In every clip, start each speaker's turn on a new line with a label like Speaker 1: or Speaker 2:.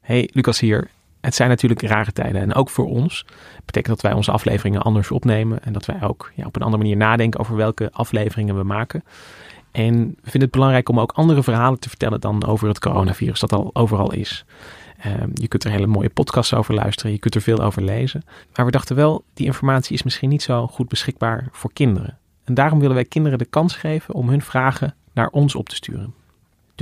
Speaker 1: Hey, Lucas hier. Het zijn natuurlijk rare tijden en ook voor ons. Dat betekent dat wij onze afleveringen anders opnemen en dat wij ook ja, op een andere manier nadenken over welke afleveringen we maken. En we vinden het belangrijk om ook andere verhalen te vertellen dan over het coronavirus dat al overal is. Ehm, je kunt er hele mooie podcasts over luisteren, je kunt er veel over lezen. Maar we dachten wel, die informatie is misschien niet zo goed beschikbaar voor kinderen. En daarom willen wij kinderen de kans geven om hun vragen naar ons op te sturen.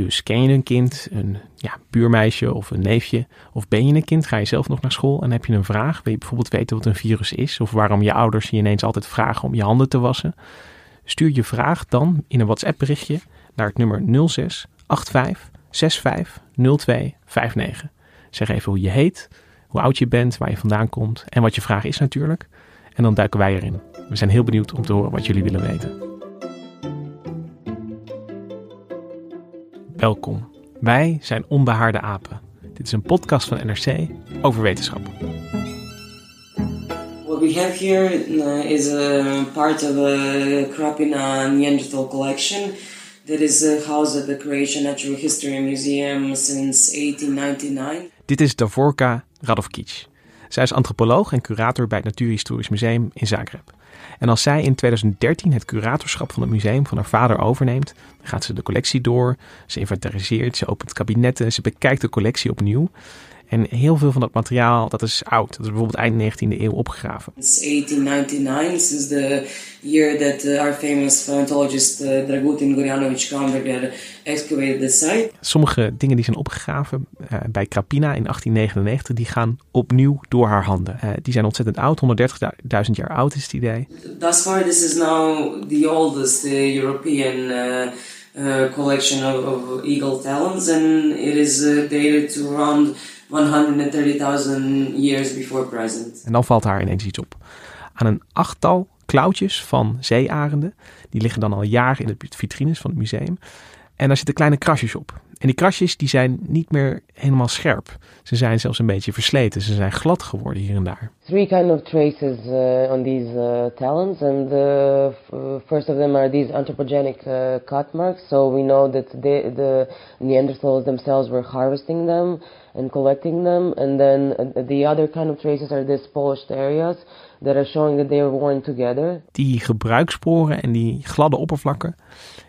Speaker 1: Dus ken je een kind, een ja, buurmeisje of een neefje? Of ben je een kind, ga je zelf nog naar school en heb je een vraag? Wil je bijvoorbeeld weten wat een virus is? Of waarom je ouders je ineens altijd vragen om je handen te wassen? Stuur je vraag dan in een WhatsApp berichtje naar het nummer 06 85 65 02 59. Zeg even hoe je heet, hoe oud je bent, waar je vandaan komt en wat je vraag is natuurlijk. En dan duiken wij erin. We zijn heel benieuwd om te horen wat jullie willen weten. Welkom. Wij zijn Onbehaarde Apen. Dit is een podcast van NRC over wetenschap.
Speaker 2: What we have here uh, is a part of a Krapina Neanderthal collection that is housed at the Croatian Natural History Museum since 1899.
Speaker 1: Dit is Davorka Radovkic. Zij is antropoloog en curator bij het Natuurhistorisch Museum in Zagreb. En als zij in 2013 het curatorschap van het museum van haar vader overneemt, dan gaat ze de collectie door, ze inventariseert, ze opent kabinetten, ze bekijkt de collectie opnieuw. En heel veel van dat materiaal, dat is oud. Dat is bijvoorbeeld eind 19e eeuw opgegraven.
Speaker 2: It's 1899, since the year that uh, our famous paleontologist uh, Dragutin Gorjanovic Kramberger excavated the site.
Speaker 1: Sommige dingen die zijn opgegraven uh, bij Krapina in 1899, die gaan opnieuw door haar handen. Uh, die zijn ontzettend oud, 130.000 jaar oud is het idee.
Speaker 2: Thus far, this is now the oldest uh, European uh, collection of, of eagle talons, and it is dated to around 130,000 years before present.
Speaker 1: En dan valt haar ineens iets op. Aan een achttal klauwtjes van zeearenden, die liggen dan al jaren in de vitrines van het museum. En daar zitten kleine krasjes op. En die krasjes die zijn niet meer helemaal scherp. Ze zijn zelfs een beetje versleten. Ze zijn glad geworden hier en daar.
Speaker 3: Three kind of traces uh, on these uh, talons, and the first of them are these anthropogenic uh, cut marks. So we know that they, the Neanderthals themselves were harvesting them and collecting them, and then the other kind of traces are these polished areas that are showing that they were worn together.
Speaker 1: Die gebruiksporen en die gladde oppervlakken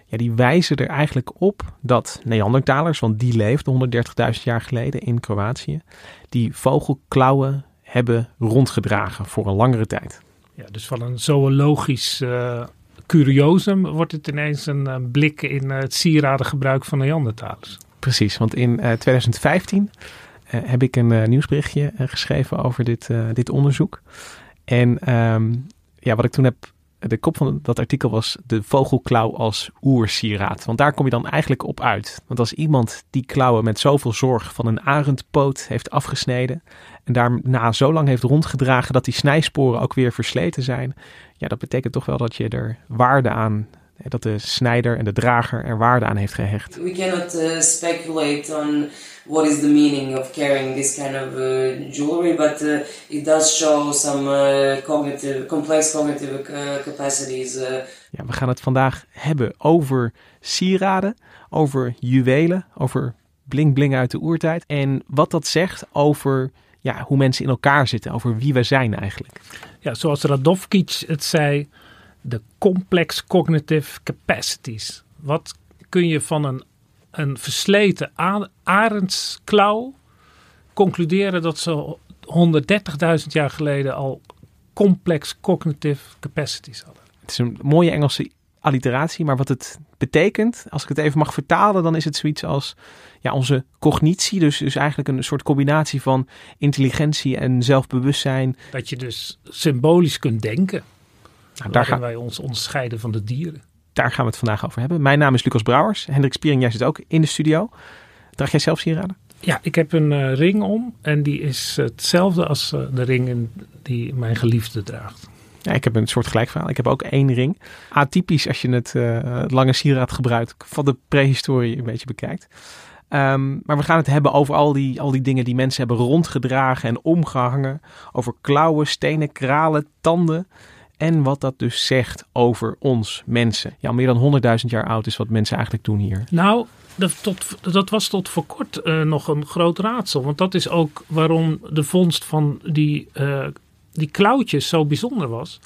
Speaker 1: ja, die wijzen er eigenlijk op dat Neandertalers, want die leefden 130.000 jaar geleden in Kroatië, die vogelklauwen hebben rondgedragen voor een langere tijd.
Speaker 4: Ja, dus van een zoologisch uh, curiosum wordt het ineens een uh, blik in uh, het sieradengebruik van Neandertalers.
Speaker 1: Precies, want in 2015 heb ik een nieuwsberichtje geschreven over dit, dit onderzoek. En um, ja, wat ik toen heb de kop van dat artikel was de vogelklauw als oersieraad. Want daar kom je dan eigenlijk op uit. Want als iemand die klauwen met zoveel zorg van een arendpoot heeft afgesneden en daarna zo lang heeft rondgedragen dat die snijsporen ook weer versleten zijn, ja, dat betekent toch wel dat je er waarde aan dat de snijder en de drager er waarde aan heeft gehecht.
Speaker 2: We cannot uh, speculate on what is the meaning of carrying this kind of uh, jewelry, but uh, it does show some uh, cognitive, complex cognitive uh, capacities. Uh.
Speaker 1: Ja, we gaan het vandaag hebben over sieraden, over juwelen, over bling bling uit de oertijd en wat dat zegt over ja, hoe mensen in elkaar zitten, over wie we zijn eigenlijk.
Speaker 4: Ja, zoals Radovkic het zei, de complex cognitive capacities. Wat kun je van een, een versleten arendsklauw concluderen dat ze 130.000 jaar geleden al complex cognitive capacities hadden?
Speaker 1: Het is een mooie Engelse alliteratie, maar wat het betekent, als ik het even mag vertalen, dan is het zoiets als ja, onze cognitie, dus, dus eigenlijk een soort combinatie van intelligentie en zelfbewustzijn.
Speaker 4: Dat je dus symbolisch kunt denken. Nou, daar gaan wij ons onderscheiden van de dieren.
Speaker 1: Daar gaan we het vandaag over hebben. Mijn naam is Lucas Brouwers. Hendrik Spiering, jij zit ook in de studio. Draag jij zelf sieraden?
Speaker 4: Ja, ik heb een eh, ring om en die is hetzelfde als eh, de ring in- die mijn geliefde draagt.
Speaker 1: Ja, ik heb een soort gelijk verhaal. Ik heb ook één ring. Atypisch als je het eh, lange sieraad gebruikt van de prehistorie een beetje bekijkt. Ehm, maar we gaan het hebben over al die, al die dingen die mensen hebben rondgedragen en omgehangen. Over klauwen, stenen, kralen, tanden. En wat dat dus zegt over ons mensen. Ja, meer dan 100.000 jaar oud is wat mensen eigenlijk doen hier.
Speaker 4: Nou, dat, tot, dat was tot voor kort eh, nog een groot raadsel. Want dat is ook waarom de vondst van die, eh, die klauwtjes zo bijzonder was.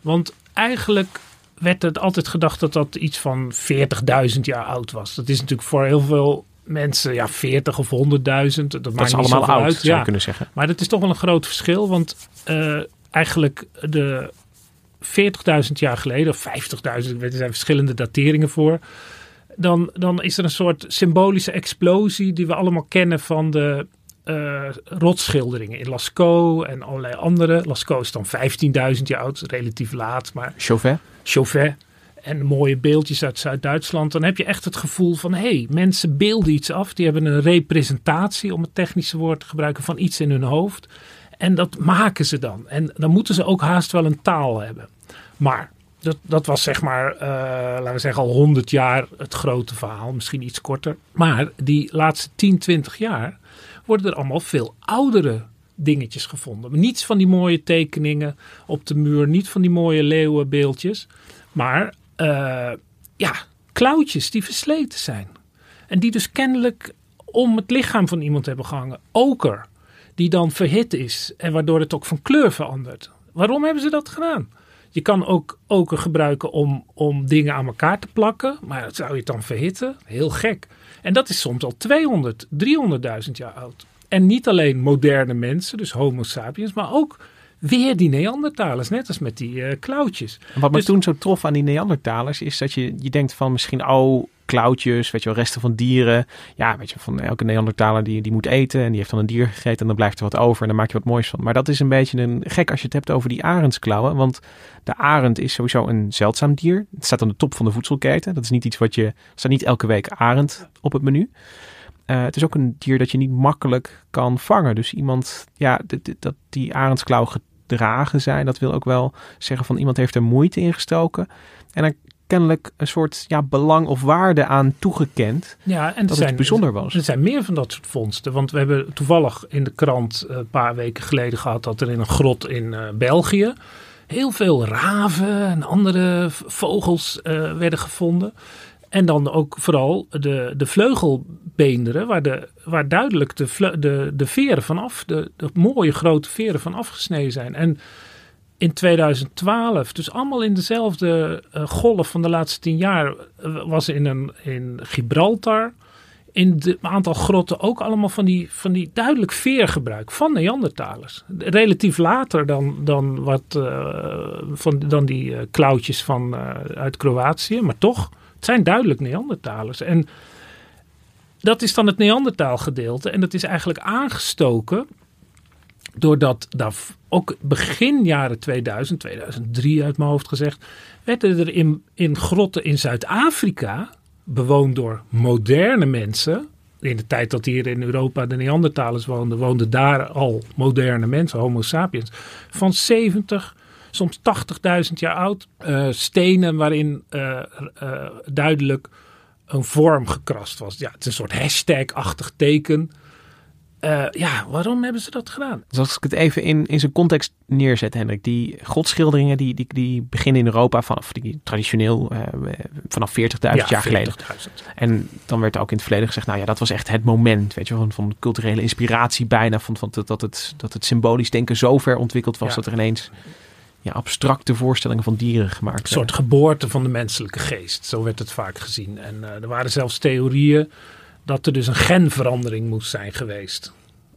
Speaker 4: Want eigenlijk werd het altijd gedacht dat dat iets van 40.000 jaar oud was. Dat is natuurlijk voor heel veel mensen, ja, 40 of 100.000. Dat,
Speaker 1: Dat
Speaker 4: maakt
Speaker 1: is
Speaker 4: niet
Speaker 1: allemaal oud,
Speaker 4: uit.
Speaker 1: zou je
Speaker 4: Ja.
Speaker 1: kunnen zeggen.
Speaker 4: Maar dat is toch wel een groot verschil, want eh, eigenlijk de 40.000 jaar geleden, of 50.000, ik weet, er zijn verschillende dateringen voor. Dan, dan is er een soort symbolische explosie die we allemaal kennen van de eh rotsschilderingen in Lascaux en allerlei andere. Lascaux is dan 15.000 jaar oud, relatief laat, maar
Speaker 1: Chauvet?
Speaker 4: Chauvet en mooie beeldjes uit Zuid-Duitsland, dan heb je echt het gevoel van hé, hey, mensen beelden iets af. Die hebben een representatie, om het technische woord te gebruiken, van iets in hun hoofd. En dat maken ze dan. En dan moeten ze ook haast wel een taal hebben. Maar dat, dat was zeg maar, eh, laten we zeggen, al 100 jaar het grote verhaal. Misschien iets korter. Maar die laatste 10, 20 jaar worden er allemaal veel oudere dingetjes gevonden. Niets van die mooie tekeningen op de muur. Niet van die mooie leeuwenbeeldjes. Maar eh, ja, klauwtjes die versleten zijn. En die dus kennelijk om het lichaam van iemand hebben gehangen. Oker, die dan verhit is en waardoor het ook van kleur verandert. Waarom hebben ze dat gedaan? Je kan ook oker gebruiken om, om dingen aan elkaar te plakken. Maar zou je dan verhitten? Heel gek. En dat is soms al 200, 300.000 jaar oud. En niet alleen moderne mensen, dus homo sapiens, maar ook weer die Neandertalers. Net als met die eh, klauwtjes.
Speaker 1: En wat me
Speaker 4: Dus-
Speaker 1: toen zo trof aan die Neandertalers is dat je, je denkt van misschien, oh, klauwtjes, weet je wel, resten van dieren. Ja, weet je, van elke Neandertaler die, die moet eten en die heeft dan een dier gegeten en dan blijft er wat over en dan maak je wat moois van. Maar dat is een beetje een gek als je het hebt over die arendsklauwen, want de arend is sowieso een zeldzaam dier. Het staat aan de top van de voedselketen. Dat is niet iets wat je, staat niet elke week arend op het menu. Eh, het is ook een dier dat je niet makkelijk kan vangen. Dus iemand, ja, dat die arendsklauw gedragen zijn, dat wil ook wel zeggen van iemand heeft er moeite in gestoken. En er kennelijk een soort ja, belang of waarde aan toegekend
Speaker 4: Ja, en er
Speaker 1: dat
Speaker 4: zijn,
Speaker 1: het bijzonder was.
Speaker 4: Er zijn meer van dat soort vondsten. Want we hebben toevallig in de krant eh, een paar weken geleden gehad dat er in een grot in eh, België heel veel raven en andere vogels eh, werden gevonden. En dan ook vooral de, de vleugelbeenderen, waar, de, waar duidelijk de, de, de veren vanaf, de, de mooie grote veren van afgesneden zijn. En in 2012, dus allemaal in dezelfde eh, golf van de laatste tien jaar, eh, was in, een, in Gibraltar, in een aantal grotten ook allemaal van die, van die duidelijk veergebruik van Neandertalers. Relatief later dan, dan, wat, eh, van, dan die klauwtjes van, uit Kroatië, maar toch, het zijn duidelijk Neandertalers. En dat is dan het Neandertaalgedeelte en dat is eigenlijk aangestoken doordat daar ook begin jaren 2000, 2003 uit mijn hoofd gezegd, werden er in, in grotten in Zuid-Afrika, bewoond door moderne mensen. In de tijd dat hier in Europa de Neandertalers woonden, woonden daar al moderne mensen, Homo sapiens, van 70, soms 80.000 jaar oud. eh, stenen waarin eh, eh, duidelijk een vorm gekrast was. Ja, het is een soort hashtag-achtig teken. Eh, ja, waarom hebben ze dat gedaan?
Speaker 1: Dus als ik het even in, in zijn context neerzet, Hendrik. Die godschilderingen die, die, die beginnen in Europa vanaf die, traditioneel eh, vanaf 40.000 jaar geleden.
Speaker 4: 40.000.
Speaker 1: En dan werd ook in het verleden gezegd, nou ja, dat was echt het moment, weet je, van, van culturele inspiratie bijna, van, van dat, het, dat het symbolisch denken zo ver ontwikkeld was
Speaker 4: Ja.
Speaker 1: dat er ineens ja, abstracte voorstellingen van dieren gemaakt
Speaker 4: Een soort geboorte van de menselijke geest. Zo werd het vaak gezien. En eh, er waren zelfs theorieën dat er dus een genverandering moest zijn geweest.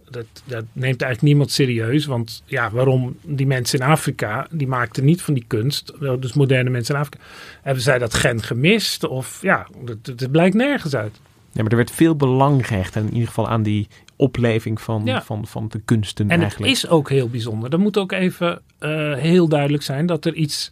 Speaker 4: Dat, dat neemt eigenlijk niemand serieus. Want ja, waarom die mensen in Afrika, die maakten niet van die kunst, wel, dus moderne mensen in Afrika, hebben zij dat gen gemist? Of ja, het, het blijkt nergens uit.
Speaker 1: Ja, maar er werd veel belang gehecht en in ieder geval aan die opleving van,
Speaker 4: Ja.
Speaker 1: van, van de kunsten
Speaker 4: En
Speaker 1: eigenlijk.
Speaker 4: het is ook heel bijzonder. Er moet ook even eh, heel duidelijk zijn dat er iets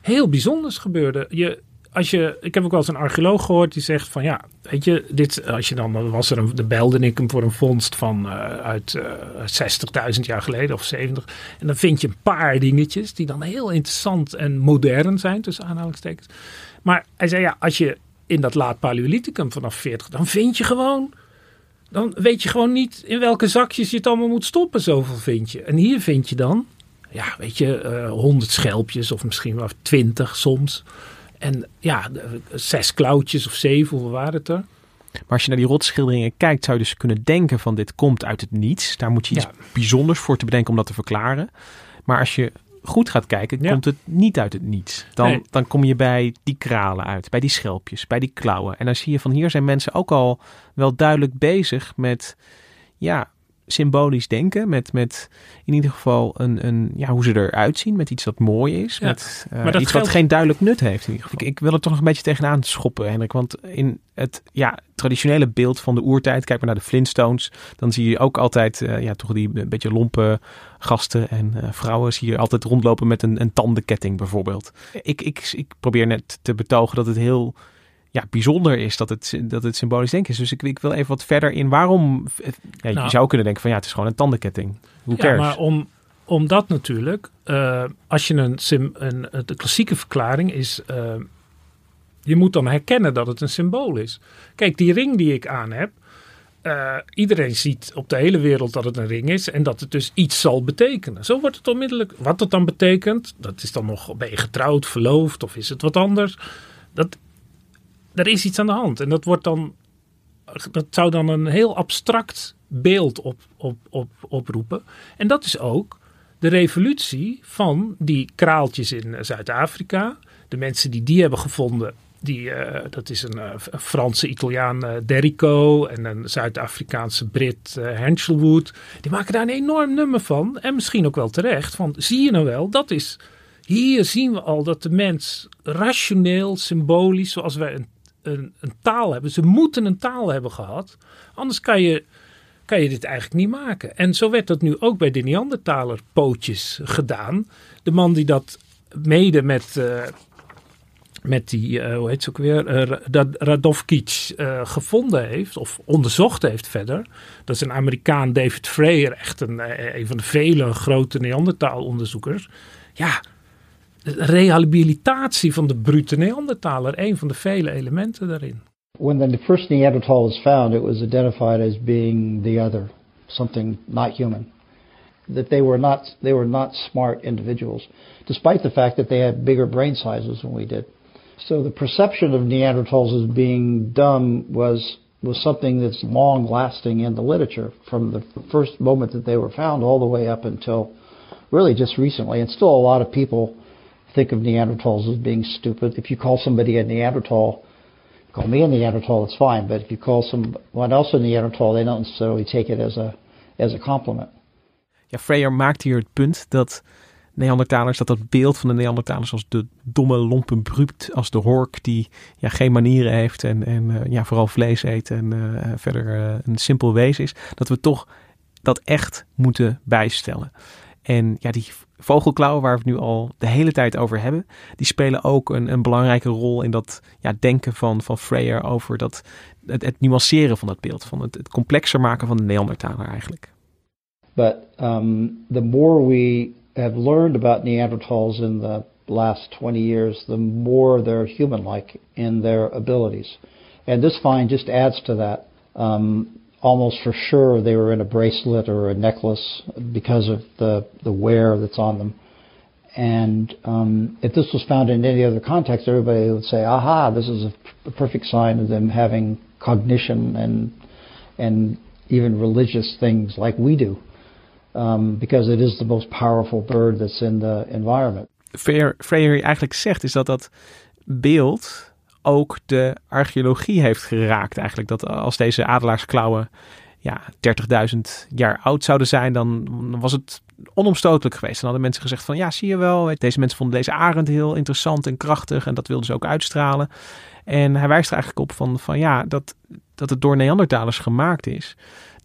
Speaker 4: heel bijzonders gebeurde. Je, als je, ik heb ook wel eens een archeoloog gehoord die zegt van ja, weet je, dit, als je dan, was er een, de belde ik hem voor een vondst van uh, uit uh, 60.000 jaar geleden of 70. En dan vind je een paar dingetjes die dan heel interessant en modern zijn, tussen aanhalingstekens. Maar hij zei ja, als je in dat laat Paleolithicum vanaf 40, dan vind je gewoon, dan weet je gewoon niet in welke zakjes je het allemaal moet stoppen, zoveel vind je. En hier vind je dan, ja, weet je, honderd schelpjes of misschien wel twintig soms. En ja, zes klauwtjes of zeven, hoeveel waren het er?
Speaker 1: Maar als je naar die rotschilderingen kijkt, zou je dus kunnen denken van dit komt uit het niets. Daar moet je iets bijzonders voor te bedenken om dat te verklaren. Maar als je goed gaat kijken, komt het niet uit het niets. Dan, dan kom je bij die kralen uit, bij die schelpjes, bij die klauwen. En dan zie je van hier zijn mensen ook al wel duidelijk bezig met ja, symbolisch denken. Met, met in ieder geval een, een, ja, hoe ze eruit zien. Met iets dat mooi is. Met uh, iets wat geen duidelijk nut heeft. In ieder geval. Ik, ik wil er toch nog een beetje tegenaan schoppen, Hendrik. Want in het ja, traditionele beeld van de oertijd, kijk maar naar de Flintstones. Dan zie je ook altijd uh, ja, toch die een beetje lompe gasten en uh, vrouwen. Zie je altijd rondlopen met een, een tandenketting bijvoorbeeld. Ik, ik, ik probeer net te betogen dat het heel ja, bijzonder is dat het, dat het symbolisch denken is. Dus ik, ik wil even wat verder in waarom. Ja, je nou. zou kunnen denken van ja, het is gewoon een tandenketting. Hoe cares?
Speaker 4: Ja, maar om, omdat natuurlijk, uh, als je een, sim, een, de klassieke verklaring is, uh, je moet dan herkennen dat het een symbool is. Kijk, die ring die ik aan heb, uh, iedereen ziet op de hele wereld dat het een ring is en dat het dus iets zal betekenen. Zo wordt het onmiddellijk. Wat het dan betekent, dat is dan nog, ben je getrouwd, verloofd of is het wat anders? Dat er is iets aan de hand. En dat wordt dan, dat zou dan een heel abstract beeld op, op, op, oproepen. En dat is ook de revolutie van die kraaltjes in Zuid-Afrika. De mensen die die hebben gevonden, die, uh, dat is een, uh, Franse Italiaan uh, Derrico en een Zuid-Afrikaanse Brit Henshelwood. Die maken daar een enorm nummer van. En misschien ook wel terecht. Van zie je nou wel, dat is. Hier zien we al dat de mens rationeel, symbolisch, zoals wij een een, een, taal hebben. Ze moeten een taal hebben gehad. Anders kan je, kan je dit eigenlijk niet maken. En zo werd dat nu ook bij de Neandertaler pootjes gedaan. De man die dat mede met, uh, met die, uh, hoe heet ze ook weer, uh, Radovkic gevonden heeft, of onderzocht heeft verder. Dat is een Amerikaan, David Freyer, echt een, een van de vele grote Neandertaalonderzoekers. Ja, rehabilitatie van de brute Neandertaler, een van de vele elementen daarin.
Speaker 5: When the first Neanderthal was found, it was identified as being the other, something not human. That they were not they were not smart individuals, despite the fact that they had bigger brain sizes than we did. So the perception of Neanderthals as being dumb was was something that's long lasting in the literature from the first moment that they were found all the way up until really just recently. And still a lot of people think of Neanderthals as being stupid. If you call somebody a Neanderthal, call me a Neanderthal, it's fine. But if you call someone else a Neanderthal, they don't necessarily take it as a, as a compliment.
Speaker 1: Ja, Freyer maakt hier het punt dat Neandertalers, dat dat beeld van de Neandertalers als de domme, lompe bruut, als de hork die ja, geen manieren heeft en, en uh, ja, vooral vlees eet en uh, verder een simpel wezen is, dat we toch dat echt moeten bijstellen. En ja, die vogelklauwen, waar we het nu al de hele tijd over hebben, die spelen ook een, een belangrijke rol in dat ja, denken van, van Freyer over dat, het, het nuanceren van dat beeld, van het, het complexer maken van de Neandertaler eigenlijk.
Speaker 5: But um, the more we have learned about Neanderthals in the last 20 years, the more they're human-like in their abilities. And this find just adds to that. Um, almost for sure they were in a bracelet or a necklace because of the, the wear that's on them. And um, if this was found in any other context, everybody would say, aha, this is a, perfect sign of them having cognition and, and even religious things like we do. Um, because it is the most powerful bird that's in the environment.
Speaker 1: Freire eigenlijk zegt is dat dat beeld ook de archeologie heeft geraakt. Eigenlijk dat als deze adelaarsklauwen ja, 30.000 jaar oud zouden zijn, dan was het onomstotelijk geweest. Dan hadden mensen gezegd van ja, zie je wel, deze mensen vonden deze arend heel interessant en krachtig en dat wilden ze ook uitstralen. En hij wijst er eigenlijk op van, van ja, dat, dat het door Neandertalers gemaakt is.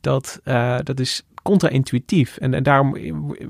Speaker 1: Dat, uh, dat is contra-intuïtief en, en daarom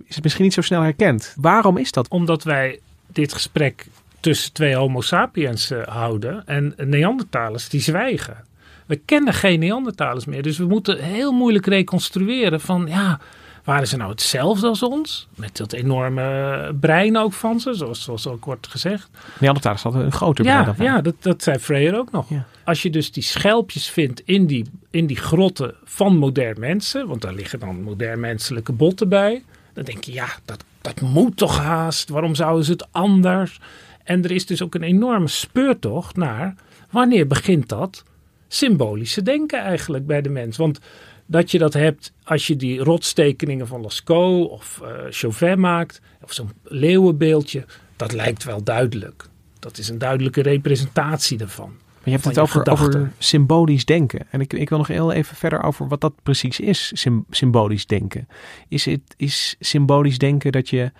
Speaker 1: is het misschien niet zo snel herkend. Waarom is dat?
Speaker 4: Omdat wij dit gesprek tussen twee homo sapiens uh, houden. En Neandertalers die zwijgen. We kennen geen Neandertalers meer. Dus we moeten heel moeilijk reconstrueren van ja, waren ze nou hetzelfde als ons? Met dat enorme brein ook van ze, zoals, zoals ook wordt gezegd.
Speaker 1: Neandertalers hadden een groter
Speaker 4: ja,
Speaker 1: brein dan
Speaker 4: Ja, dat, dat zei Freyer ook nog.
Speaker 1: Ja.
Speaker 4: Als je dus die schelpjes vindt in die, in die grotten van modern mensen, want daar liggen dan modern menselijke botten bij. Dan denk je, ja, dat, dat moet toch haast. Waarom zouden ze het anders? En er is dus ook een enorme speurtocht naar wanneer begint dat symbolische denken eigenlijk bij de mens. Want dat je dat hebt als je die rotstekeningen van Lascaux of uh, Chauvet maakt, of zo'n leeuwenbeeldje, dat lijkt wel duidelijk. Dat is een duidelijke representatie daarvan.
Speaker 1: Maar je hebt het over, over, symbolisch denken. En ik, ik wil nog heel even verder over wat dat precies is, symbolisch denken. Is, het, is symbolisch denken dat je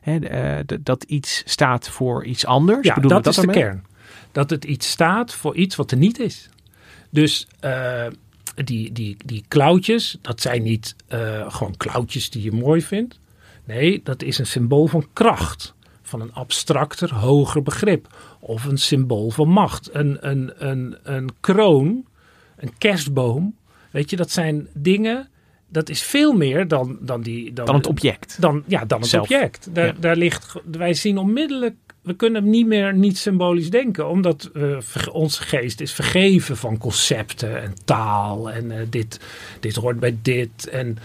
Speaker 1: hè, uh, dat iets staat voor iets anders?
Speaker 4: Ja, Bedoel dat, dat is de kern. Dat het iets staat voor iets wat er niet is. Dus uh, die, die, die klauwtjes, dat zijn niet uh, gewoon klauwtjes die je mooi vindt. Nee, dat is een symbool van kracht. Van een abstracter, hoger begrip. Of een symbool van macht. Een, een, een, een kroon, een kerstboom. Weet je, dat zijn dingen dat is veel meer dan, dan, die,
Speaker 1: dan, dan het object.
Speaker 4: Dan, ja, dan het object. Daar, daar ligt, wij zien onmiddellijk we kunnen niet meer niet symbolisch denken, omdat uh, onze geest is vergeven van concepten en taal en uh, dit, dit hoort bij dit en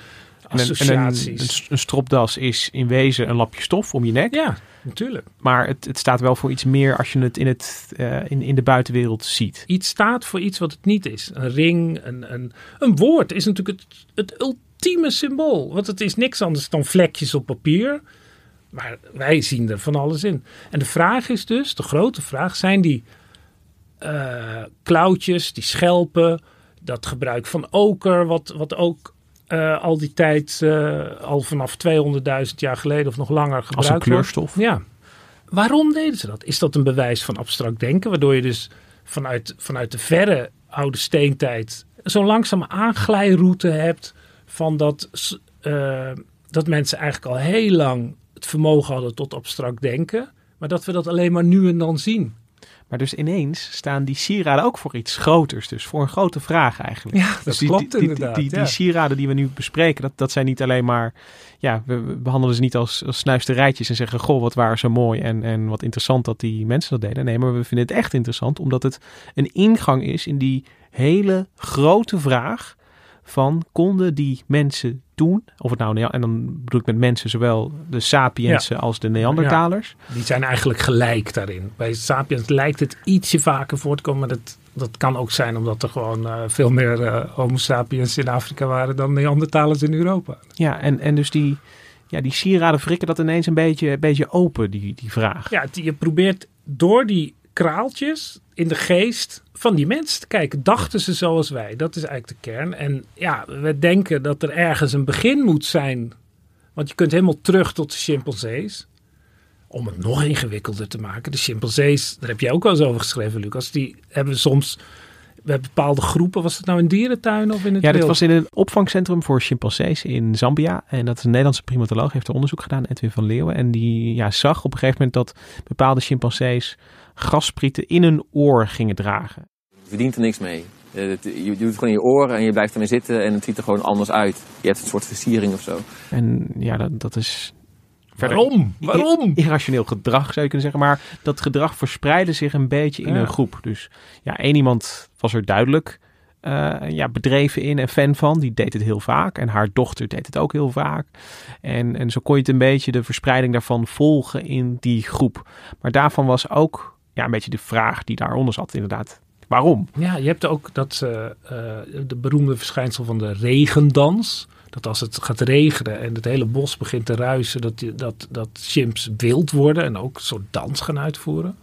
Speaker 4: associaties.
Speaker 1: een, een, stropdas is in wezen een lapje stof om je nek.
Speaker 4: Ja, natuurlijk.
Speaker 1: Maar het, het staat wel voor iets meer als je het in, het, uh, in, in de buitenwereld ziet.
Speaker 4: Iets staat voor iets wat het niet is. Een ring, een, een, een woord is natuurlijk het, het ultieme symbool. Want het is niks anders dan vlekjes op papier maar wij zien er van alles in. En de vraag is dus, de grote vraag, zijn die uh, klauwtjes, die schelpen, dat gebruik van oker, wat, wat ook uh, al die tijd, uh, al vanaf 200.000 jaar geleden of nog langer gebruikt
Speaker 1: Als een kleurstof?
Speaker 4: Ja. Waarom deden ze dat? Is dat een bewijs van abstract denken, waardoor je dus vanuit, vanuit de verre oude steentijd zo'n langzame aanglijroute hebt van dat, dat mensen eigenlijk al heel lang het vermogen hadden tot abstract denken, maar dat we dat alleen maar nu en dan zien.
Speaker 1: Maar dus ineens staan die sieraden ook voor iets groters. Dus voor een grote vraag eigenlijk.
Speaker 4: Ja, dat
Speaker 1: dus
Speaker 4: die, klopt
Speaker 1: die,
Speaker 4: inderdaad.
Speaker 1: Die, die, sieraden die we nu bespreken, dat, dat zijn niet alleen maar... Ja, we, behandelen ze niet als, als snuisterijtjes en zeggen... Goh, wat waren ze mooi en, en wat interessant dat die mensen dat deden. Nee, maar we vinden het echt interessant omdat het een ingang is in die hele grote vraag van konden die mensen toen, of het nou, en dan bedoel ik met mensen zowel de sapiensen als de Neandertalers.
Speaker 4: Die zijn eigenlijk gelijk daarin. Bij sapiens lijkt het ietsje vaker voor te komen, maar dat, dat kan ook zijn omdat er gewoon uh, veel meer uh, homo sapiens in Afrika waren dan Neandertalers in Europa.
Speaker 1: Ja, en, en dus die, ja, die sieraden frikken dat ineens een beetje, een beetje open, die, die vraag.
Speaker 4: Ja, je probeert door die kraaltjes in de geest van die mensen te kijken. Dachten ze zoals wij? Dat is eigenlijk de kern. En ja, we denken dat er ergens een begin moet zijn. Want je kunt helemaal terug tot de chimpansees. Om het nog ingewikkelder te maken. De chimpansees, daar heb jij ook wel eens over geschreven, Lucas. Die hebben soms bij bepaalde groepen. Was het nou in dierentuinen of in het
Speaker 1: Ja,
Speaker 4: dit
Speaker 1: was in een opvangcentrum voor chimpansees in Zambia. En dat is een Nederlandse primatoloog, heeft er onderzoek gedaan, Edwin van Leeuwen. En die ja, zag op een gegeven moment dat bepaalde chimpansees gasprieten in hun oor gingen dragen.
Speaker 6: Je verdient er niks mee. Je doet het gewoon in je oren en je blijft ermee zitten en het ziet er gewoon anders uit. Je hebt een soort versiering of zo.
Speaker 1: En ja, dat, dat is
Speaker 4: Waarom? Waarom?
Speaker 1: Irrationeel gedrag zou je kunnen zeggen. Maar dat gedrag verspreidde zich een beetje in een groep. Dus ja, één iemand was er duidelijk uh, ja, bedreven in en fan van. Die deed het heel vaak. En haar dochter deed het ook heel vaak. En, en zo kon je het een beetje de verspreiding daarvan volgen in die groep. Maar daarvan was ook ja, een beetje de vraag die daaronder zat inderdaad. Waarom?
Speaker 4: Ja, je hebt ook dat uh, de beroemde verschijnsel van de regendans. Dat als het gaat regenen en het hele bos begint te ruisen, dat, dat, dat chimps wild worden en ook een soort dans gaan uitvoeren.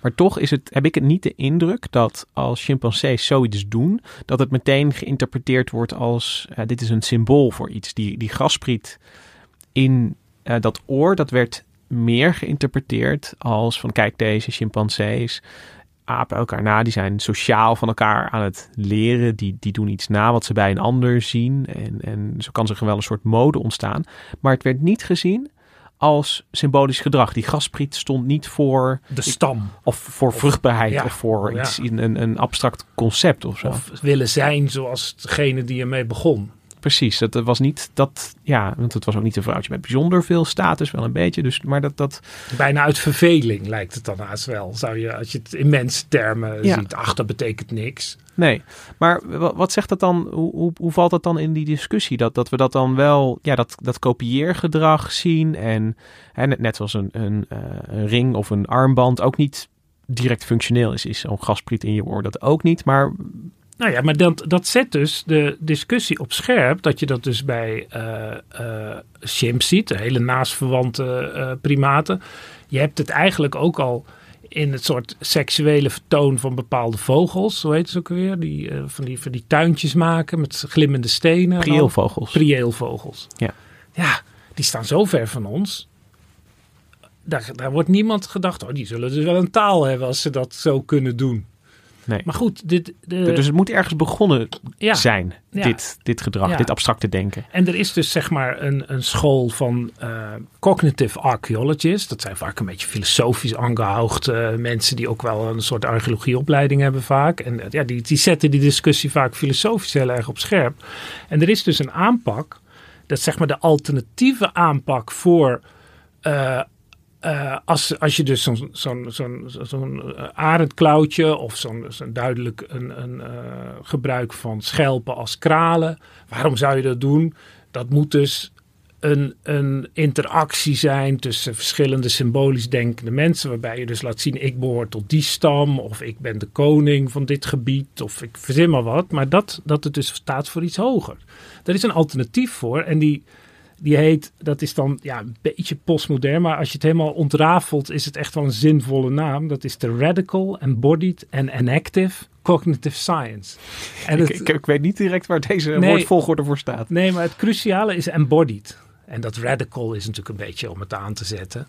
Speaker 1: Maar toch is het, heb ik het niet de indruk dat als chimpansees zoiets doen, dat het meteen geïnterpreteerd wordt als uh, dit is een symbool voor iets. Die, die gaspriet in uh, dat oor, dat werd meer geïnterpreteerd als van kijk deze chimpansees apen elkaar na, die zijn sociaal van elkaar aan het leren, die, die doen iets na wat ze bij een ander zien en, en zo kan zich wel een soort mode ontstaan. Maar het werd niet gezien als symbolisch gedrag. Die gaspriet stond niet voor
Speaker 4: De stam.
Speaker 1: of voor vruchtbaarheid
Speaker 4: ja,
Speaker 1: of voor
Speaker 4: ja.
Speaker 1: iets in een, een abstract concept of zo.
Speaker 4: Of willen zijn zoals degene die ermee begon.
Speaker 1: Precies, dat was niet dat, ja, want het was ook niet een vrouwtje met bijzonder veel status, wel een beetje. Dus, maar dat, dat,
Speaker 4: Bijna uit verveling lijkt het dan haast wel. Zou je, als je het in mensentermen
Speaker 1: Ja.
Speaker 4: ziet. Ach, dat betekent niks.
Speaker 1: nee. Maar wa- wat zegt dat dan, hoe, hoe, hoe valt dat dan in die discussie? Dat, dat we dat dan wel, ja, dat, dat kopieergedrag zien en net, net zoals een, een, eh, een ring of een armband ook niet direct functioneel is. Is zo'n gaspriet in je oor dat ook niet, maar
Speaker 4: Nou ja, maar dat, dat zet dus de discussie op scherp. Dat je dat dus bij eh eh, chimps ziet, de hele naastverwante eh, primaten. Je hebt het eigenlijk ook al in het soort seksuele vertoon van bepaalde vogels. Hoe heet het ook weer? Die, eh, van, die, van die tuintjes maken met glimmende stenen.
Speaker 1: prieelvogels.
Speaker 4: Prieelvogels.
Speaker 1: Ja.
Speaker 4: Ja, die staan zo ver van ons. Daar, daar wordt niemand gedacht, oh, die zullen dus wel een taal hebben als ze dat zo kunnen doen.
Speaker 1: Nee.
Speaker 4: Maar goed, dit, de,
Speaker 1: Dus het moet ergens begonnen
Speaker 4: ja.
Speaker 1: zijn,
Speaker 4: Ja.
Speaker 1: dit, dit gedrag,
Speaker 4: Ja.
Speaker 1: dit abstracte denken.
Speaker 4: En er is dus zeg maar een, een school van eh, cognitive archaeologists. Dat zijn vaak een beetje filosofisch aangehoogde mensen die ook wel een soort archeologieopleiding hebben vaak. En eh, ja, die, die zetten die discussie vaak filosofisch heel erg op scherp. En er is dus een aanpak, dat is zeg maar de alternatieve aanpak voor... eh, eh, als, als je dus zo'n zo'n eh, arendklauwtje of zo'n zo'n duidelijk een, een eh, gebruik van schelpen als kralen. Waarom zou je dat doen? Dat moet dus een, een interactie zijn tussen verschillende symbolisch denkende mensen. Waarbij je dus laat zien, ik behoor tot die stam. Of ik ben de koning van dit gebied. Of ik verzin maar wat. Maar dat, dat het dus staat voor iets hoger. Er is een alternatief voor. En die, die heet, dat is dan ja, een beetje postmodern. Maar als je het helemaal ontrafelt, is het echt wel een zinvolle naam. Dat is de Radical, Embodied and Enactive Cognitive Science. En
Speaker 1: Ik,
Speaker 4: het-
Speaker 1: ik, ik weet niet direct waar deze
Speaker 4: Nee.
Speaker 1: woordvolgorde voor staat.
Speaker 4: Nee, maar het cruciale is embodied. En dat radical is natuurlijk een beetje om het aan te zetten.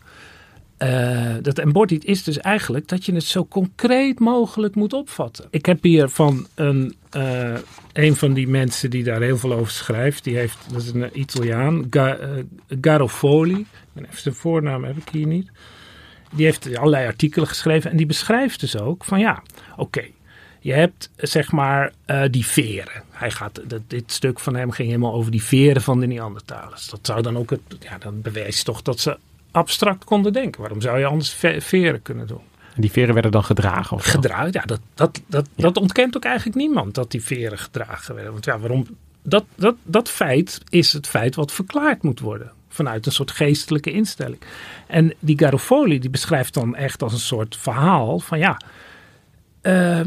Speaker 4: Eh, dat embodied is dus eigenlijk dat je het zo concreet mogelijk moet opvatten. Ik heb hier van een, eh, een van die mensen die daar heel veel over schrijft. Die heeft, dat is een Italiaan, eh, Garofoli. Even zijn voornaam heb ik hier niet. Die heeft allerlei artikelen geschreven en die beschrijft dus ook van ja, oké. Je hebt zeg maar die veren. Hij gaat, dat, dit stuk van hem ging helemaal over die veren van de Neandertalers. Dat zou dan ook het, ja, dan bewijst toch dat ze abstract konden denken. Waarom zou je anders ve- veren kunnen doen?
Speaker 1: En die veren werden dan gedragen. Of.
Speaker 4: Gedragen, ja, dat, dat, dat, dat ontkent ook eigenlijk niemand dat die veren gedragen werden. Want ja, waarom? Dat, dat, dat feit is het feit wat verklaard moet worden. Vanuit een soort geestelijke instelling. En die Garofoli die beschrijft dan echt als een soort verhaal van ja. eh,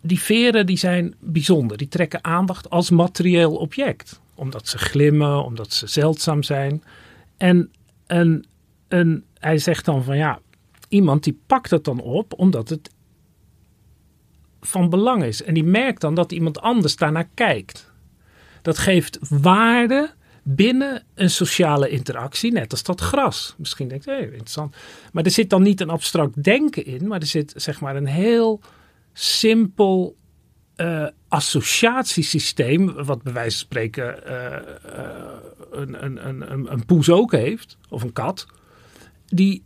Speaker 4: die veren die zijn bijzonder. Die trekken aandacht als materieel object. Omdat ze glimmen, omdat ze zeldzaam zijn. En een, een, hij zegt dan van ja, iemand die pakt het dan op omdat het van belang is. En die merkt dan dat iemand anders daarnaar kijkt. Dat geeft waarde binnen een sociale interactie, net als dat gras. Misschien denkt je, hey, interessant. Maar er zit dan niet een abstract denken in, maar er zit zeg maar een heel simpel eh, associatiesysteem, wat bij wijze van spreken een, een, een, een, een poes ook heeft, of een kat, die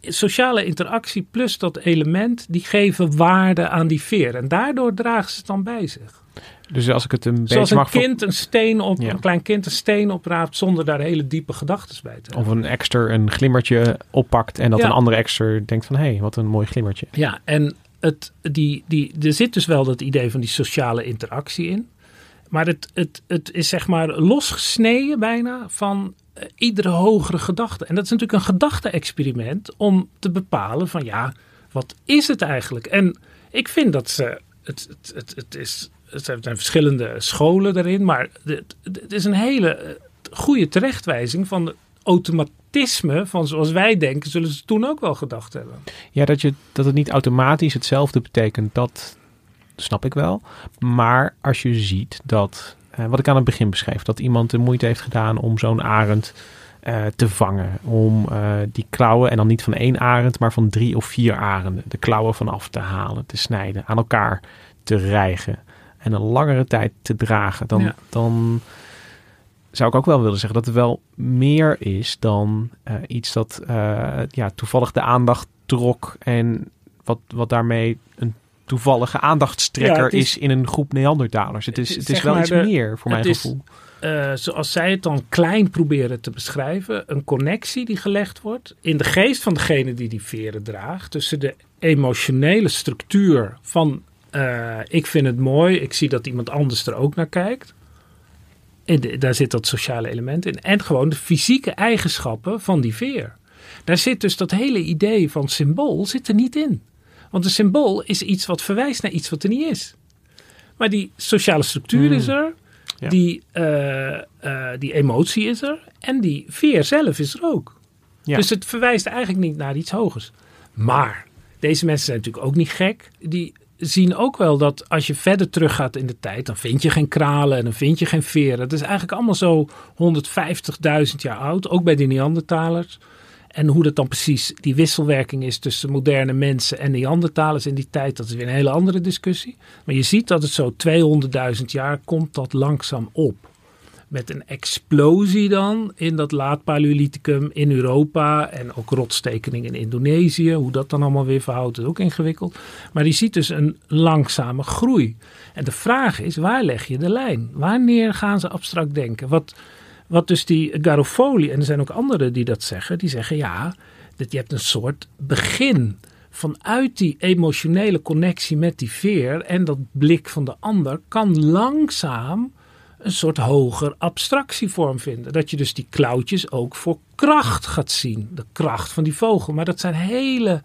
Speaker 4: sociale interactie plus dat element, die geven waarde aan die veer. En daardoor dragen ze het dan bij zich.
Speaker 1: Dus als ik het een
Speaker 4: Zoals
Speaker 1: beetje
Speaker 4: een kind een steen op,
Speaker 1: Ja.
Speaker 4: een klein kind een steen opraapt zonder daar hele diepe gedachten bij te hebben.
Speaker 1: Of een exter een glimmertje oppakt en dat
Speaker 4: Ja.
Speaker 1: een andere exter denkt van... hé, hey, wat een mooi glimmertje.
Speaker 4: Ja, en het, die, die, er zit dus wel dat idee van die sociale interactie in. Maar het, het, het is zeg maar losgesneden bijna van iedere hogere gedachte. En dat is natuurlijk een gedachte-experiment om te bepalen van ja, wat is het eigenlijk? En ik vind dat ze, het, het, het, het is, er zijn verschillende scholen daarin, maar het, is een hele eh, goede terechtwijzing van het automatisme van zoals wij denken, zullen ze toen ook wel gedacht hebben.
Speaker 1: Ja, dat, je, dat het niet automatisch hetzelfde betekent, dat snap ik wel. Maar als je ziet dat, eh, wat ik aan het begin beschreef, dat iemand de moeite heeft gedaan om zo'n arend eh, te vangen. Om eh, die klauwen, en dan niet van één arend, maar van drie of vier arenden, de klauwen vanaf te halen, te snijden, aan elkaar te rijgen. En een langere tijd te dragen. Dan,
Speaker 4: Ja.
Speaker 1: dan zou ik ook wel willen zeggen dat het wel meer is dan iets dat ja, toevallig de aandacht trok en wat, wat daarmee een toevallige aandachtstrekker
Speaker 4: Ja, is-
Speaker 1: is, in een groep Neandertalers. Het is,
Speaker 4: Het is
Speaker 1: het is
Speaker 4: zeg
Speaker 1: wel iets
Speaker 4: de-
Speaker 1: meer voor mijn
Speaker 4: is-
Speaker 1: gevoel.
Speaker 4: eh, zoals zij het dan klein proberen te beschrijven, een connectie die gelegd wordt in de geest van degene die die veren draagt, tussen de emotionele structuur van eh, ik vind het mooi, ik zie dat iemand anders er ook naar kijkt. En de- daar zit dat sociale element in. En gewoon de fysieke eigenschappen van die veer. Daar zit dus dat hele idee van symbool zit er niet in. Want een symbool is iets wat verwijst naar iets wat er niet is. Maar die sociale structuur is er.
Speaker 1: Ja.
Speaker 4: Die, eh, eh, die emotie is er. En die veer zelf is er ook.
Speaker 1: Ja.
Speaker 4: Dus het verwijst eigenlijk niet naar iets hogers. Maar deze mensen zijn natuurlijk ook niet gek. Die zien ook wel dat als je verder teruggaat in de tijd, dan vind je geen kralen en dan vind je geen veren. Het is eigenlijk allemaal zo 150.000 jaar oud, ook bij de Neandertalers. En hoe dat dan precies die wisselwerking is tussen moderne mensen en Neandertalers in die tijd, dat is weer een hele andere discussie. Maar je ziet dat het zo 200.000 jaar komt dat langzaam op. Met een explosie dan in dat laat Paleolithicum in Europa en ook rotstekeningen in Indonesië. Hoe dat dan allemaal weer verhoudt is ook ingewikkeld. Maar je ziet dus een langzame groei. En de vraag is, waar leg je de lijn? Wanneer gaan ze abstract denken? Wat, wat dus die Garofoli, en er zijn ook anderen die dat zeggen, die zeggen ja, dat je hebt een soort begin vanuit die emotionele connectie met die veer en dat blik van de ander kan langzaam een soort hoger abstractievorm vinden. Dat je dus die klauwtjes ook voor kracht gaat zien. De kracht van die vogel. Maar dat zijn hele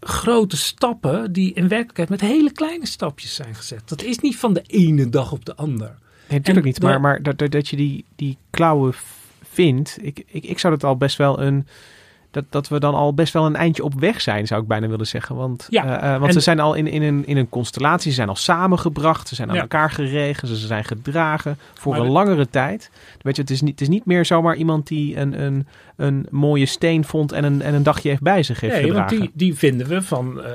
Speaker 4: grote stappen die in werkelijkheid met hele kleine stapjes zijn gezet. Dat is niet van de ene dag op de ander.
Speaker 1: Nee, natuurlijk
Speaker 4: En
Speaker 1: niet.
Speaker 4: de-
Speaker 1: Maar, maar dat, dat, dat je die, die klauwen vindt, ik, ik, ik zou dat al best wel een. Dat, dat we dan al best wel een eindje op weg zijn, zou ik bijna willen zeggen. Want,
Speaker 4: Ja,
Speaker 1: eh, eh, want ze zijn al in, in, een, in een constellatie, ze zijn al samengebracht, ze zijn aan
Speaker 4: Ja.
Speaker 1: elkaar geregen, ze zijn gedragen voor
Speaker 4: Maar
Speaker 1: een langere tijd. Weet je, het is niet, het is niet meer zomaar iemand die een, een, een mooie steen vond en een, en een dagje heeft bij zich heeft
Speaker 4: Nee, want die, die vinden we van eh,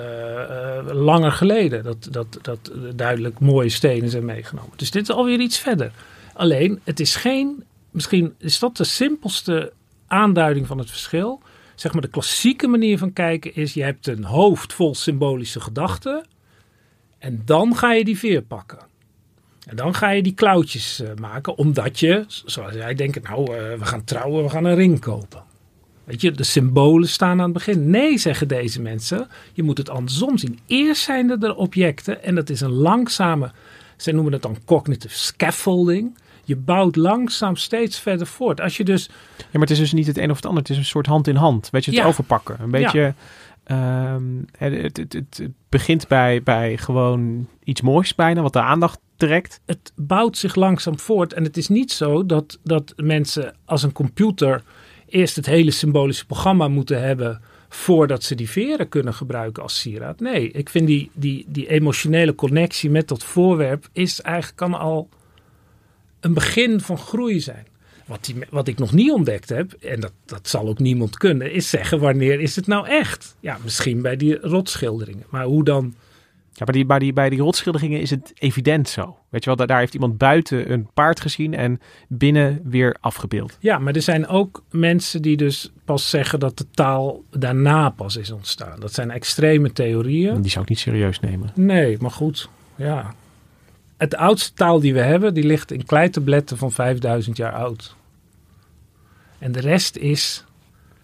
Speaker 4: langer geleden. Dat, dat, dat duidelijk mooie stenen zijn meegenomen. Dus dit is alweer iets verder. Alleen, het is geen... Misschien is dat de simpelste aanduiding van het verschil. Zeg maar de klassieke manier van kijken is... je hebt een hoofd vol symbolische gedachten... en dan ga je die veer pakken. En dan ga je die klauwtjes eh, maken... omdat je, zoals jij denkt... nou, eh, we gaan trouwen, we gaan een ring kopen. Weet je, de symbolen staan aan het begin. Nee, zeggen deze mensen. Je moet het andersom zien. Eerst zijn er de objecten en dat is een langzame, zij noemen het dan cognitive scaffolding. Je bouwt langzaam steeds verder voort. Als je dus,
Speaker 1: Ja, maar het is dus niet het een of het ander. Het is een soort hand in hand. Weet je, het
Speaker 4: Ja.
Speaker 1: overpakken. Een beetje. ehm, het, het, het, het- het begint bij, bij gewoon iets moois bijna, wat de aandacht trekt.
Speaker 4: het bouwt zich langzaam voort. En het is niet zo dat, dat mensen als een computer eerst het hele symbolische programma moeten hebben voordat ze die veren kunnen gebruiken als sieraad. Nee, ik vind die, die, die emotionele connectie met dat voorwerp is eigenlijk kan al een begin van groei zijn. Wat, die, wat ik nog niet ontdekt heb, en dat, dat zal ook niemand kunnen, is zeggen wanneer is het nou echt? Ja, misschien bij die rotschilderingen. Maar hoe dan?
Speaker 1: Ja, bij die, bij, die, bij die rotschilderingen is het evident zo. Weet je wel, daar, daar heeft iemand buiten een paard gezien en binnen weer afgebeeld.
Speaker 4: Ja, maar er zijn ook mensen die dus pas zeggen dat de taal daarna pas is ontstaan. Dat zijn extreme theorieën.
Speaker 1: Die zou ik niet serieus nemen.
Speaker 4: Nee, maar goed, ja. Het oudste taal die we hebben, die ligt in kleitabletten van 5000 jaar oud. En de rest is,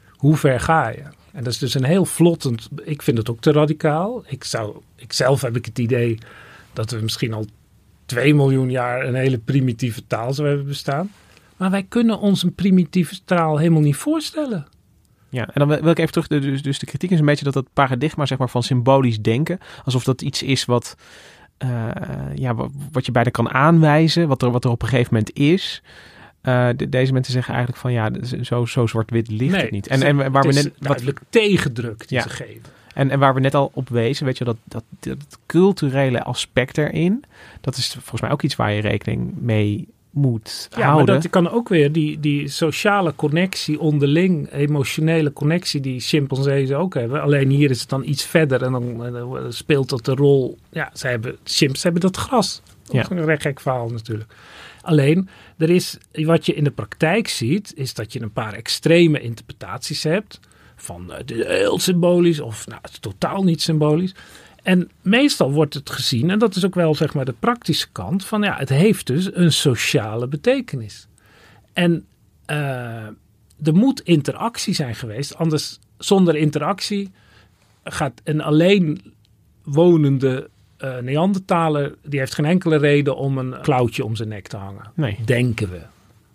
Speaker 4: hoe ver ga je? En dat is dus een heel vlottend, ik vind het ook te radicaal. Ik, zou, ik zelf heb ik het idee dat we misschien al 2 miljoen jaar een hele primitieve taal zou hebben bestaan. Maar wij kunnen ons een primitieve taal helemaal niet voorstellen.
Speaker 1: Ja, en dan wil wil ik even terug. Dus, dus de kritiek is een beetje dat dat paradigma zeg maar, van symbolisch denken. Alsof dat iets is wat, eh, ja, wat, wat je bijna kan aanwijzen. Wat er, wat er op een gegeven moment is. Eh, de- deze mensen zeggen eigenlijk van ja, zo, zo zwart-wit ligt het niet. En, en waar we net, wat,
Speaker 4: tegendruk die
Speaker 1: Ja.
Speaker 4: ze geven.
Speaker 1: En, en waar we net al op wezen, weet je, dat, dat, dat culturele aspect erin, dat is volgens mij ook iets waar je rekening mee moet
Speaker 4: Ja,
Speaker 1: houden.
Speaker 4: maar dat kan ook weer die, die sociale connectie onderling, emotionele connectie die chimpansees ook hebben. Alleen hier is het dan iets verder en dan, eh, dan speelt dat de rol. Ja, zij hebben, chimps hebben dat gras. Dat is
Speaker 1: Ja.
Speaker 4: een recht gek verhaal natuurlijk. Alleen, er is, wat je in de praktijk ziet, is dat je een paar extreme interpretaties hebt. Van uh, heel symbolisch of nou, totaal niet symbolisch. En meestal wordt het gezien, en dat is ook wel zeg maar de praktische kant, van ja, het heeft dus een sociale betekenis. En uh, er moet interactie zijn geweest, anders zonder interactie gaat een alleen wonende uh, Neandertaler, die heeft geen enkele reden om een klauwtje om zijn nek te hangen.
Speaker 1: Nee.
Speaker 4: Denken we.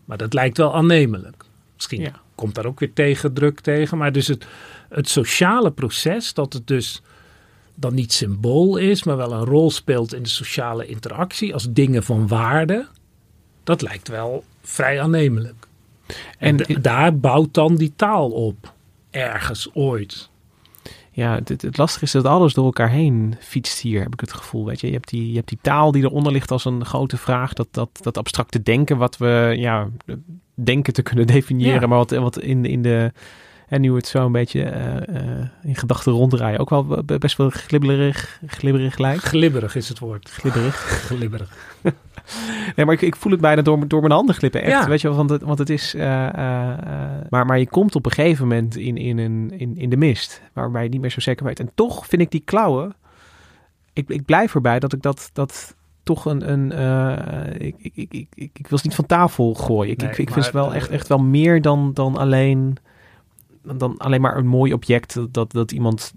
Speaker 4: Maar dat lijkt wel aannemelijk. Misschien
Speaker 1: Ja.
Speaker 4: komt daar ook weer tegen, druk tegen. Maar dus het, het sociale proces, dat het dus dan niet symbool is, maar wel een rol speelt in de sociale interactie als dingen van waarde, dat lijkt wel vrij aannemelijk. En, daar bouwt dan die taal op. Ergens, ooit.
Speaker 1: Ja, het, het, het lastige is dat alles door elkaar heen fietst hier, heb ik het gevoel. Weet je, je hebt die, je hebt die taal die eronder ligt als een grote vraag. Dat, dat, dat abstracte denken, wat we ja, denken te kunnen definiëren,
Speaker 4: Ja.
Speaker 1: maar wat, wat in, in de. En nu het zo een beetje eh, eh, in gedachten ronddraaien. Ook wel be- best wel glibberig, glibberig lijkt.
Speaker 4: Glibberig is het woord.
Speaker 1: Glibberig.
Speaker 4: Glibberig.
Speaker 1: Nee, maar ik, ik voel het bijna door, door mijn handen glippen. Echt,
Speaker 4: Ja.
Speaker 1: weet je wel, want het, want het is... eh, maar, maar je komt op een gegeven moment in, in, een, in, in de mist. Waarbij je niet meer zo zeker weet. En toch vind ik die klauwen... Ik, ik blijf erbij dat ik dat... dat toch een... een ik, ik, ik, ik, ik, wil ze niet van tafel gooien. Ik,
Speaker 4: Nee,
Speaker 1: ik, ik vind het wel echt, echt wel meer dan, dan alleen... Dan alleen maar een mooi object dat, dat, iemand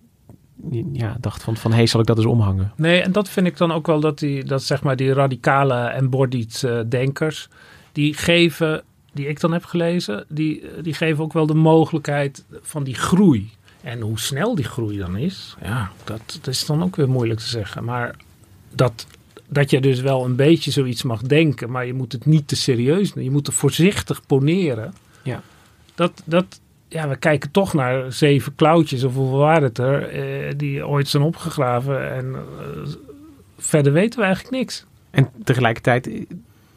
Speaker 1: ja, dacht van, van... Hé, hey, zal ik dat eens omhangen?
Speaker 4: Nee, en dat vind ik dan ook wel dat die, dat zeg maar die radicale embodied eh, denkers, die geven, die ik dan heb gelezen, die, die geven ook wel de mogelijkheid van die groei. En hoe snel die groei dan is, ja, dat, dat is dan ook weer moeilijk te zeggen. Maar dat, dat je dus wel een beetje zoiets mag denken, maar je moet het niet te serieus nemen. Je moet er voorzichtig poneren.
Speaker 1: Ja.
Speaker 4: Dat, dat, ja, we kijken toch naar zeven klauwtjes, of hoeveel waren het er, eh, die ooit zijn opgegraven. En eh, verder weten we eigenlijk niks.
Speaker 1: En tegelijkertijd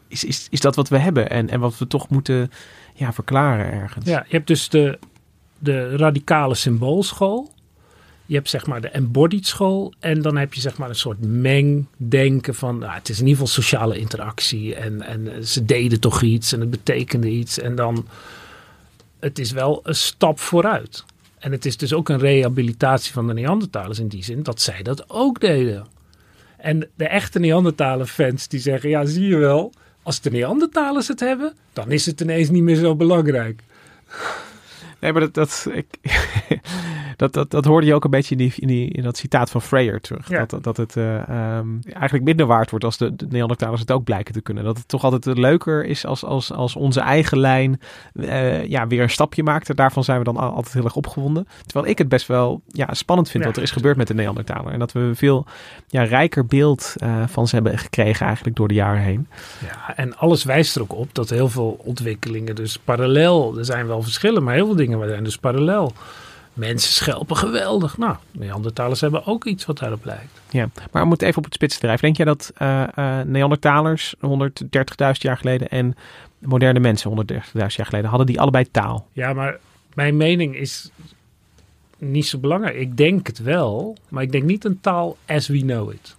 Speaker 1: is, is, is dat wat we hebben en, en wat we toch moeten ja, verklaren ergens.
Speaker 4: Ja, je hebt dus de, de radicale symboolschool. Je hebt zeg maar de embodied school. En dan heb je zeg maar een soort mengdenken van... Nou, het is in ieder geval sociale interactie. En, en ze deden toch iets en het betekende iets. En dan... Het is wel een stap vooruit. En het is dus ook een rehabilitatie van de Neandertalers in die zin... dat zij dat ook deden. En de echte Neandertaler-fans die zeggen... Ja, zie je wel, als de Neandertalers het hebben... dan is het ineens niet meer zo belangrijk.
Speaker 1: Nee, maar dat, dat, ik, dat, dat, dat hoorde je ook een beetje in, die, in, die, in dat citaat van Freyer terug.
Speaker 4: Ja.
Speaker 1: Dat, dat het eh, ehm, eigenlijk minder waard wordt als de, de Neandertalers het ook blijken te kunnen. Dat het toch altijd leuker is als, als, als onze eigen lijn eh, ja, weer een stapje maakt. En daarvan zijn we dan al- altijd heel erg opgewonden. Terwijl ik het best wel ja, spannend vind
Speaker 4: Ja.
Speaker 1: wat er is gebeurd met de Neandertaler. En dat we een veel ja, rijker beeld eh, van ze hebben gekregen eigenlijk door de jaren heen.
Speaker 4: Ja, en alles wijst er ook op dat heel veel ontwikkelingen dus parallel, er zijn wel verschillen, maar heel veel dingen zijn dus parallel. Mensen schelpen geweldig. Nou, Neandertalers hebben ook iets wat daarop lijkt.
Speaker 1: Ja, maar om het even op het spits drijven. Denk jij dat eh eh Neandertalers 130.000 jaar geleden en moderne mensen 130.000 jaar geleden, hadden die allebei taal?
Speaker 4: Ja, maar mijn mening is niet zo belangrijk. Ik denk het wel, maar ik denk niet een taal as we know it.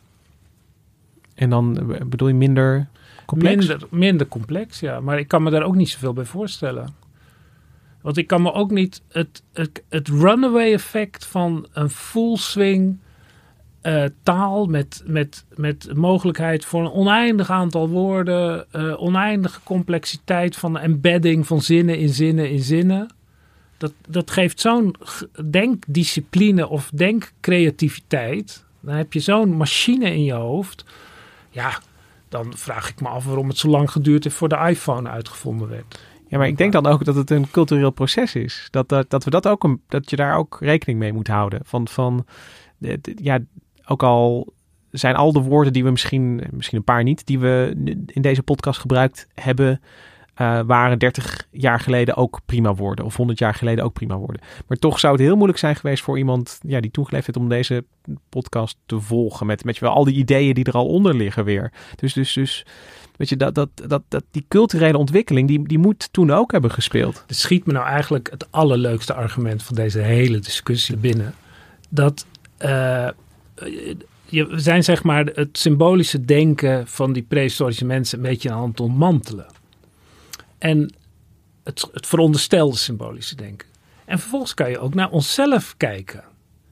Speaker 1: En dan eh, bedoel je minder complex?
Speaker 4: Minder, minder complex, ja. Maar ik kan me daar ook niet zoveel bij voorstellen. Want ik kan me ook niet het, het, het runaway effect van een full swing eh, taal met, met, met mogelijkheid voor een oneindig aantal woorden, eh, oneindige complexiteit van embedding van zinnen in zinnen in zinnen. Dat, dat geeft zo'n denkdiscipline of denkcreativiteit. Dan heb je zo'n machine in je hoofd. Ja, dan vraag ik me af waarom het zo lang geduurd heeft voor de iPhone uitgevonden werd.
Speaker 1: Ja, maar ik denk dan ook dat het een cultureel proces is. Dat, dat, dat, we dat, ook een, dat je daar ook rekening mee moet houden. Van, van de- ja, ook al zijn al de woorden die we misschien, misschien een paar niet, die we in deze podcast gebruikt hebben, eh, waren 30 jaar geleden ook prima woorden. Of 100 jaar geleden ook prima woorden. Maar toch zou het heel moeilijk zijn geweest voor iemand ja, die toen geleefd heeft om deze podcast te volgen. Met, met wel al die ideeën die er al onder liggen weer. Dus, dus, dus weet je, dat, dat, dat, dat, die culturele ontwikkeling, die, die moet toen ook hebben gespeeld.
Speaker 4: Er schiet me nou eigenlijk het allerleukste argument van deze hele discussie binnen. Dat eh, je, we zijn zeg maar het symbolische denken van die prehistorische mensen een beetje aan het ontmantelen. En het, het veronderstelde symbolische denken. En vervolgens kan je ook naar onszelf kijken.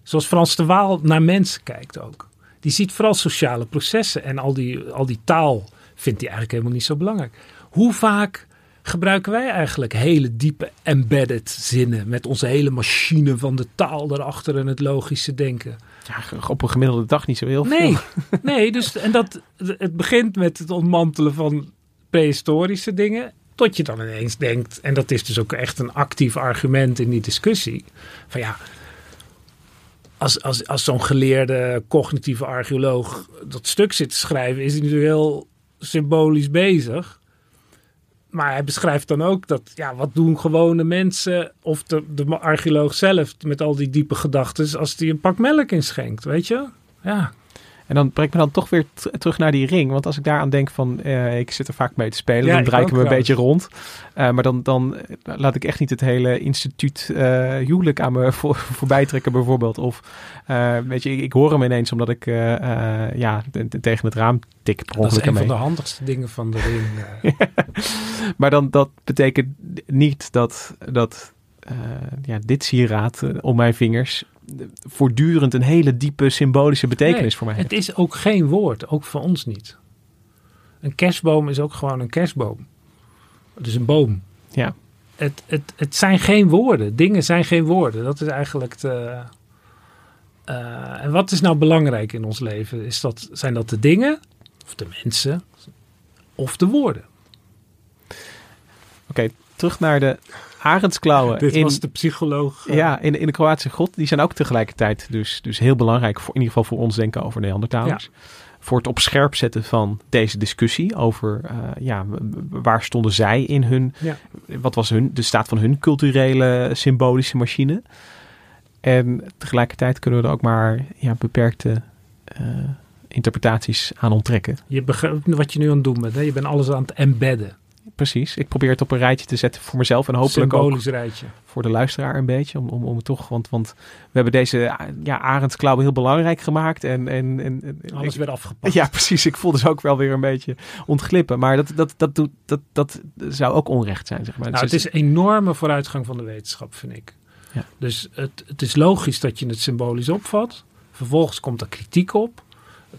Speaker 4: Zoals Frans de Waal naar mensen kijkt ook. Die ziet vooral sociale processen en al die, al die taal vindt hij eigenlijk helemaal niet zo belangrijk. Hoe vaak gebruiken wij eigenlijk hele diepe embedded zinnen met onze hele machine van de taal erachter en het logische denken?
Speaker 1: Ja, op een gemiddelde dag niet zo heel veel.
Speaker 4: Nee, nee dus, en dat, het begint met het ontmantelen van prehistorische dingen. Tot je dan ineens denkt, en dat is dus ook echt een actief argument in die discussie. Van ja, als, als, als zo'n geleerde cognitieve archeoloog dat stuk zit te schrijven, is hij natuurlijk heel symbolisch bezig. Maar hij beschrijft dan ook dat, ja, wat doen gewone mensen of de, de archeoloog zelf met al die diepe gedachten als die een pak melk inschenkt, weet je? Ja,
Speaker 1: en dan brengt me dan toch weer terug naar die ring. Want als ik daaraan denk van, uh, ik zit er vaak mee te spelen, dan draai ik een beetje rond. Uh, maar dan, dan laat ik echt niet het hele instituut uh, huwelijk aan me voor, voorbij trekken bijvoorbeeld. Of weet je, ik, ik, hoor hem ineens omdat ik ja, tegen het raam tik per
Speaker 4: Dat is een
Speaker 1: mee.
Speaker 4: van de handigste dingen van de ring.
Speaker 1: maar dan, dat betekent niet dat, dat ja, dit sieraad om mijn vingers voortdurend een hele diepe symbolische betekenis voor mij
Speaker 4: Het is ook geen woord, ook voor ons niet. Een kerstboom is ook gewoon een kerstboom. Het is een boom.
Speaker 1: Ja.
Speaker 4: Het, het, het zijn geen woorden. Dingen zijn geen woorden. Dat is eigenlijk de. Uh, en wat is nou belangrijk in ons leven? Is dat, zijn dat de dingen, of de mensen, of de woorden?
Speaker 1: Oké, terug naar de arendsklauwen.
Speaker 4: Dit in, was de psycholoog.
Speaker 1: Uh, ja, in, in de Kroatische god. Die zijn ook tegelijkertijd dus, dus heel belangrijk. Voor, in ieder geval voor ons denken over Neandertalers. Ja. Voor het op scherp zetten van deze discussie over uh, ja, waar stonden zij in hun. Ja. Wat was hun, de staat van hun culturele symbolische machine. En tegelijkertijd kunnen we er ook maar ja, beperkte uh, interpretaties aan onttrekken.
Speaker 4: Je wat je nu aan het doen bent. Hè? Je bent alles aan het embedden
Speaker 1: precies. Ik probeer het op een rijtje te zetten voor mezelf en hopelijk
Speaker 4: Symbolisch
Speaker 1: ook
Speaker 4: rijtje.
Speaker 1: voor de luisteraar een beetje. Om, om, om het toch, want, want we hebben deze ja, arendsklauwen heel belangrijk gemaakt. En, en, en,
Speaker 4: Alles
Speaker 1: ik,
Speaker 4: werd afgepakt.
Speaker 1: Ja, precies. Ik voel dus ook wel weer een beetje ontglippen. Maar dat, dat, dat, doet, dat, dat zou ook onrecht zijn, zeg maar.
Speaker 4: Nou,
Speaker 1: dus
Speaker 4: het is een enorme vooruitgang van de wetenschap, vind ik.
Speaker 1: Ja.
Speaker 4: Dus het, het is logisch dat je het symbolisch opvat. Vervolgens komt er kritiek op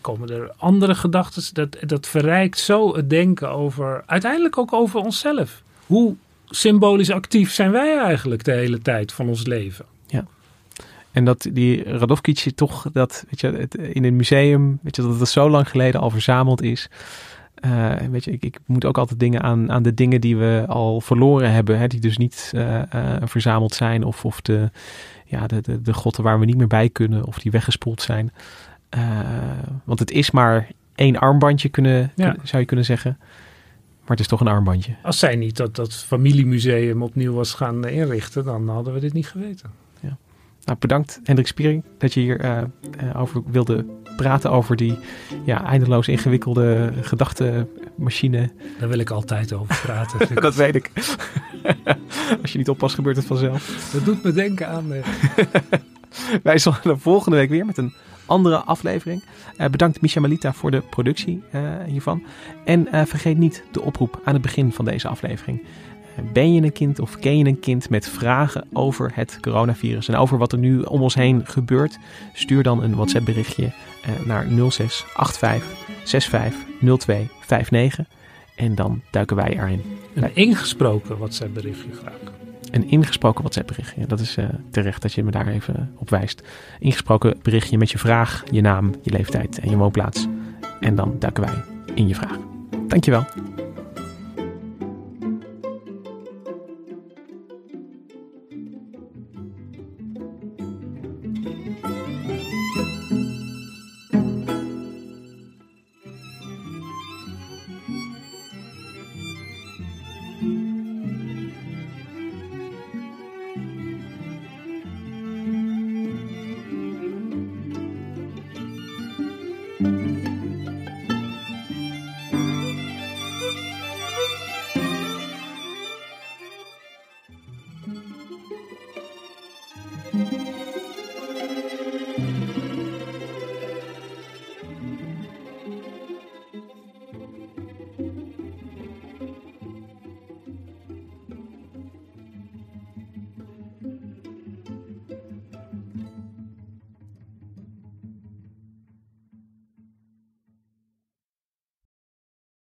Speaker 4: komen er andere gedachten. Dat, dat verrijkt zo het denken over, uiteindelijk ook over onszelf. Hoe symbolisch actief zijn wij eigenlijk de hele tijd van ons leven?
Speaker 1: Ja. En dat die Radovkic toch, dat, weet je, het, in een museum, weet je, dat het zo lang geleden al verzameld is. Uh, weet je, ik, ik, moet ook altijd dingen aan, aan de dingen die we al verloren hebben, hè, die dus niet uh, uh, verzameld zijn, of, of de, ja, de, de, de grotten waar we niet meer bij kunnen, of die weggespoeld zijn. Uh, want het is maar één armbandje, kunnen,
Speaker 4: ja.
Speaker 1: zou je kunnen zeggen. Maar het is toch een armbandje.
Speaker 4: Als zij niet dat, dat familiemuseum opnieuw was gaan inrichten, dan hadden we dit niet geweten.
Speaker 1: Ja. Nou, bedankt Hendrik Spiering dat je hier uh, uh, over wilde praten over die ja, eindeloos ingewikkelde gedachtenmachine.
Speaker 4: Daar wil ik altijd over praten.
Speaker 1: dat weet ik. Als je niet oppast, gebeurt het vanzelf.
Speaker 4: Dat doet me denken aan.
Speaker 1: Wij zullen de volgende week weer met een andere aflevering. Uh, bedankt Misha Malita voor de productie uh, hiervan. En uh, vergeet niet de oproep aan het begin van deze aflevering. Ben je een kind of ken je een kind met vragen over het coronavirus en over wat er nu om ons heen gebeurt? Stuur dan een WhatsApp berichtje naar 0685 65 02 59 en dan duiken wij erin.
Speaker 4: Een ingesproken WhatsApp berichtje graag
Speaker 1: een ingesproken WhatsApp berichtje. Dat is uh, terecht dat je me daar even op wijst. Ingesproken berichtje met je vraag, je naam, je leeftijd en je woonplaats. En dan duiken wij in je vraag. Dankjewel.